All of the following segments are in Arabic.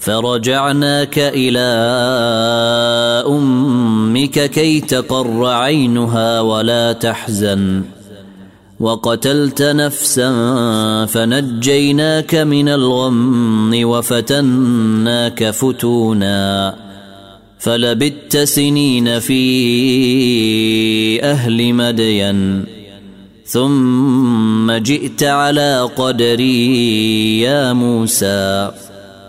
فرجعناك إلى أمك كي تقر عينها ولا تحزن. وقتلت نفسا فنجيناك من الغم وفتناك فتونا. فلبت سنين في أهل مدين. ثم جئت على قدري يا موسى.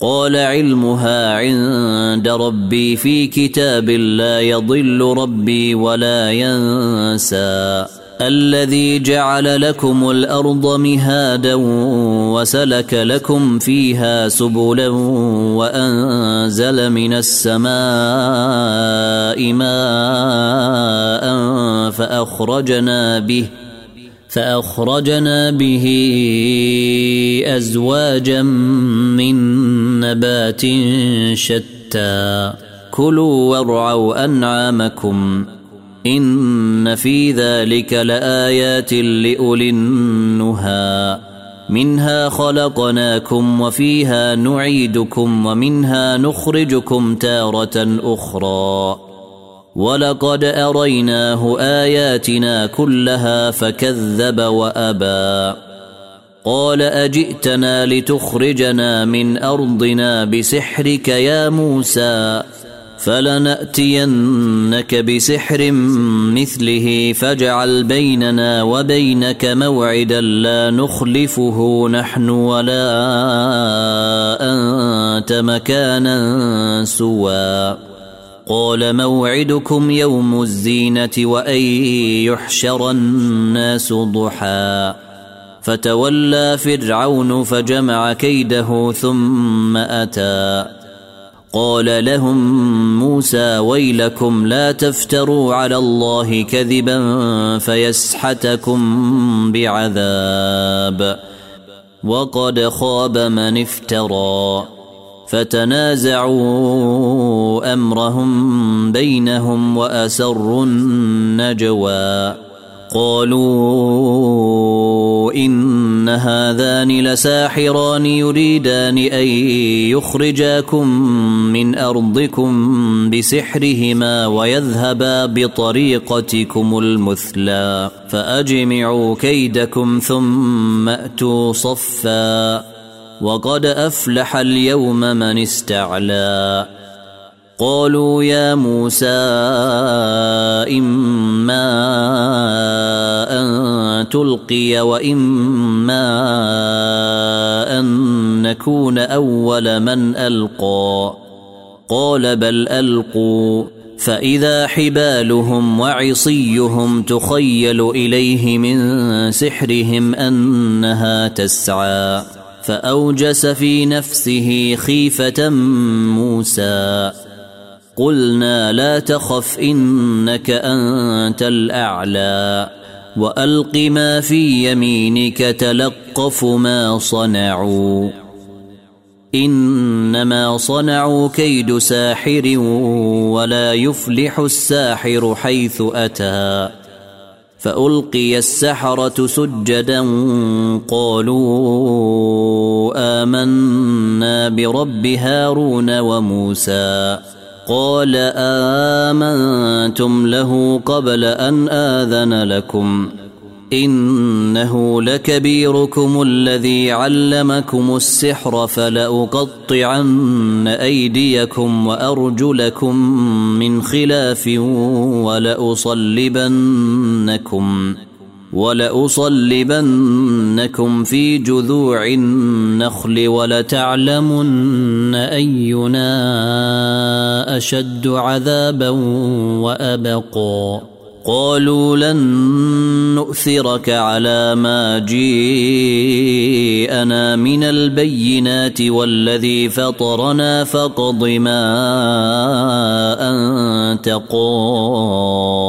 قال علمها عند ربي في كتاب لا يضل ربي ولا ينسى. الذي جعل لكم الأرض مهادا وسلك لكم فيها سبلا وأنزل من السماء ماء فأخرجنا به فأخرجنا به أزواجا من نبات شتى. كلوا وارعوا أنعامكم. إن في ذلك لآيات لأولي النهى. منها خلقناكم وفيها نعيدكم ومنها نخرجكم تارة أخرى. ولقد أريناه آياتنا كلها فكذب وأبى. قال أجئتنا لتخرجنا من أرضنا بسحرك يا موسى فلنأتينك بسحر مثله فاجعل بيننا وبينك موعدا لا نخلفه نحن ولا أنت مكانا سوى. قال موعدكم يوم الزينة وأن يحشر الناس ضحى. فتولى فرعون فجمع كيده ثم أتى. قال لهم موسى ويلكم لا تفتروا على الله كذبا فيسحتكم بعذاب. وقد خاب من افترى. فتنازعوا أمرهم بينهم وأسروا النجوى. قالوا إن هذان لساحران يريدان أن يخرجاكم من أرضكم بسحرهما ويذهبا بطريقتكم المثلى فأجمعوا كيدكم ثم أتوا صفا وقد أفلح اليوم من استعلى قالوا يا موسى إما أن تلقي وإما أن نكون أول من ألقى. قال بل ألقوا. فإذا حبالهم وعصيهم تخيل إليه من سحرهم أنها تسعى. فأوجس في نفسه خيفة موسى. قلنا لا تخف إنك أنت الأعلى. وألق ما في يمينك تلقف ما صنعوا. إنما صنعوا كيد ساحر ولا يفلح الساحر حيث أتى. فألقي السحرة سجدا قالوا آمنا برب هارون وموسى. قال آمنتم له قبل أن آذن لكم. إنه لكبيركم الذي علمكم السحر فلأقطعن أيديكم وأرجلكم من خلاف ولأصلبنكم. ولأصلبنكم في جذوع النخل ولتعلمن أينا أشد عذابا وأبقى قالوا لن نؤثرك على ما جيءنا من البينات والذي فطرنا فاقض ما أنت قاض.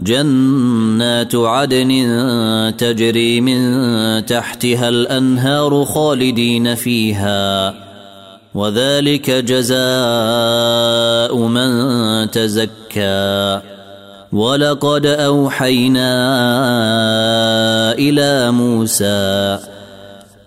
جنات عدن تجري من تحتها الأنهار خالدين فيها وذلك جزاء من تزكى. ولقد أوحينا إلى موسى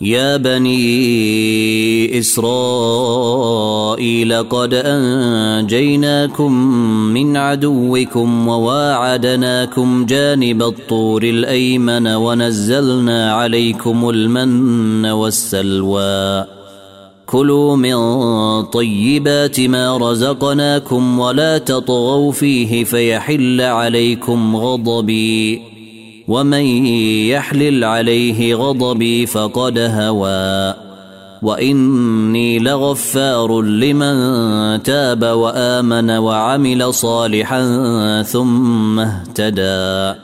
يا بني إسرائيل قد أنجيناكم من عدوكم وواعدناكم جانب الطور الأيمن ونزلنا عليكم المن والسلوى. كلوا من طيبات ما رزقناكم ولا تطغوا فيه فيحل عليكم غضبي. ومن يحلل عليه غضبي فقد هوى واني لغفار لمن تاب وامن وعمل صالحا ثم اهتدى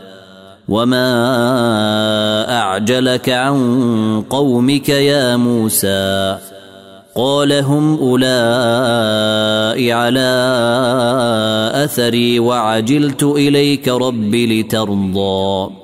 وما اعجلك عن قومك يا موسى قال هم اولئك على اثري وعجلت اليك رب لترضى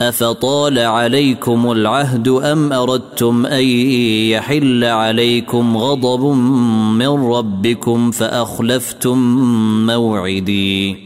أفطال عليكم العهد أم أردتم أن يحل عليكم غضب من ربكم فأخلفتم موعدي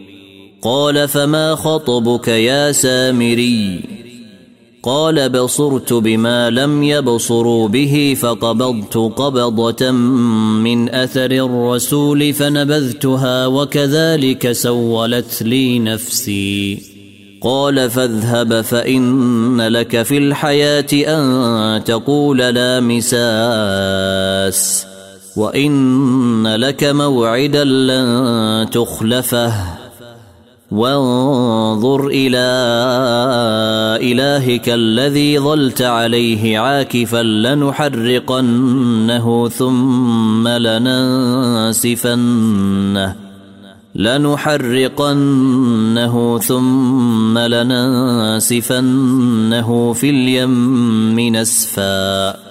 قال فما خطبك يا سامري؟ قال بصرت بما لم يبصروا به فقبضت قبضة من أثر الرسول فنبذتها وكذلك سولت لي نفسي. قال فاذهب فإن لك في الحياة أن تقول لا مساس وإن لك موعدا لن تخلفه. وانظر إلى إلهك الذي ظلت عليه عاكفا لنحرقنه ثم لننسفنه لنحرقنه ثم لننسفنه في اليم نسفا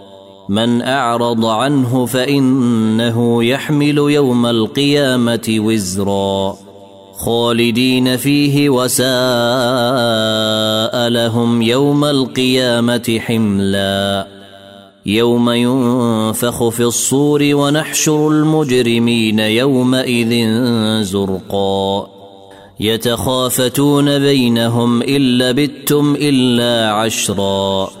من أعرض عنه فإنه يحمل يوم القيامة وزرا. خالدين فيه وساء لهم يوم القيامة حملا. يوم ينفخ في الصور ونحشر المجرمين يومئذ زرقا. يتخافتون بينهم إن لبثتم إلا عشرا.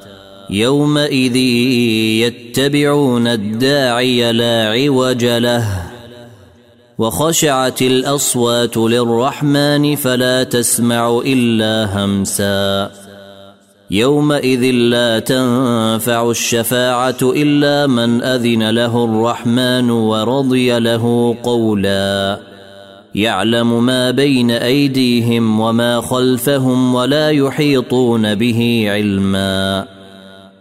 يومئذ يتبعون الداعي لا عوج له وخشعت الأصوات للرحمن فلا تسمع إلا همسا. يومئذ لا تنفع الشفاعة إلا من أذن له الرحمن ورضي له قولا. يعلم ما بين أيديهم وما خلفهم ولا يحيطون به علما.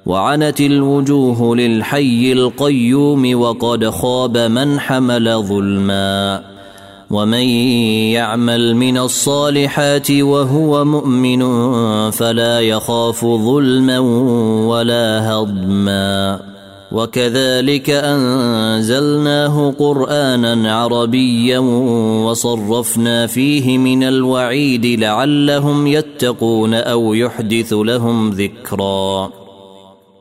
وعنت الوجوه للحي القيوم وقد خاب من حمل ظلما ومن يعمل من الصالحات وهو مؤمن فلا يخاف ظلما ولا هضما وكذلك أنزلناه قرآنا عربيا وصرفنا فيه من الوعيد لعلهم يتقون أو يحدث لهم ذكرا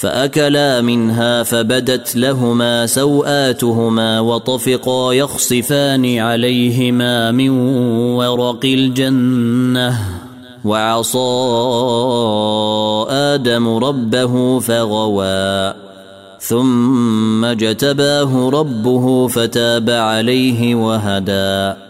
فأكلا منها فبدت لهما سوآتهما وطفقا يخصفان عليهما من ورق الجنة وعصى آدم ربه فغوى ثم اجتباه ربه فتاب عليه وهدى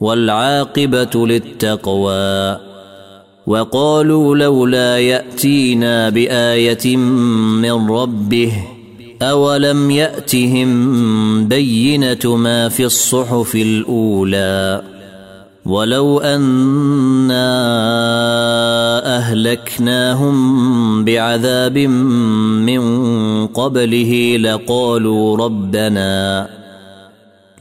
والعاقبة للتقوى. وقالوا لولا يأتينا بآية من ربه أولم يأتهم بينة ما في الصحف الأولى؟ ولو أنا أهلكناهم بعذاب من قبله لقالوا ربنا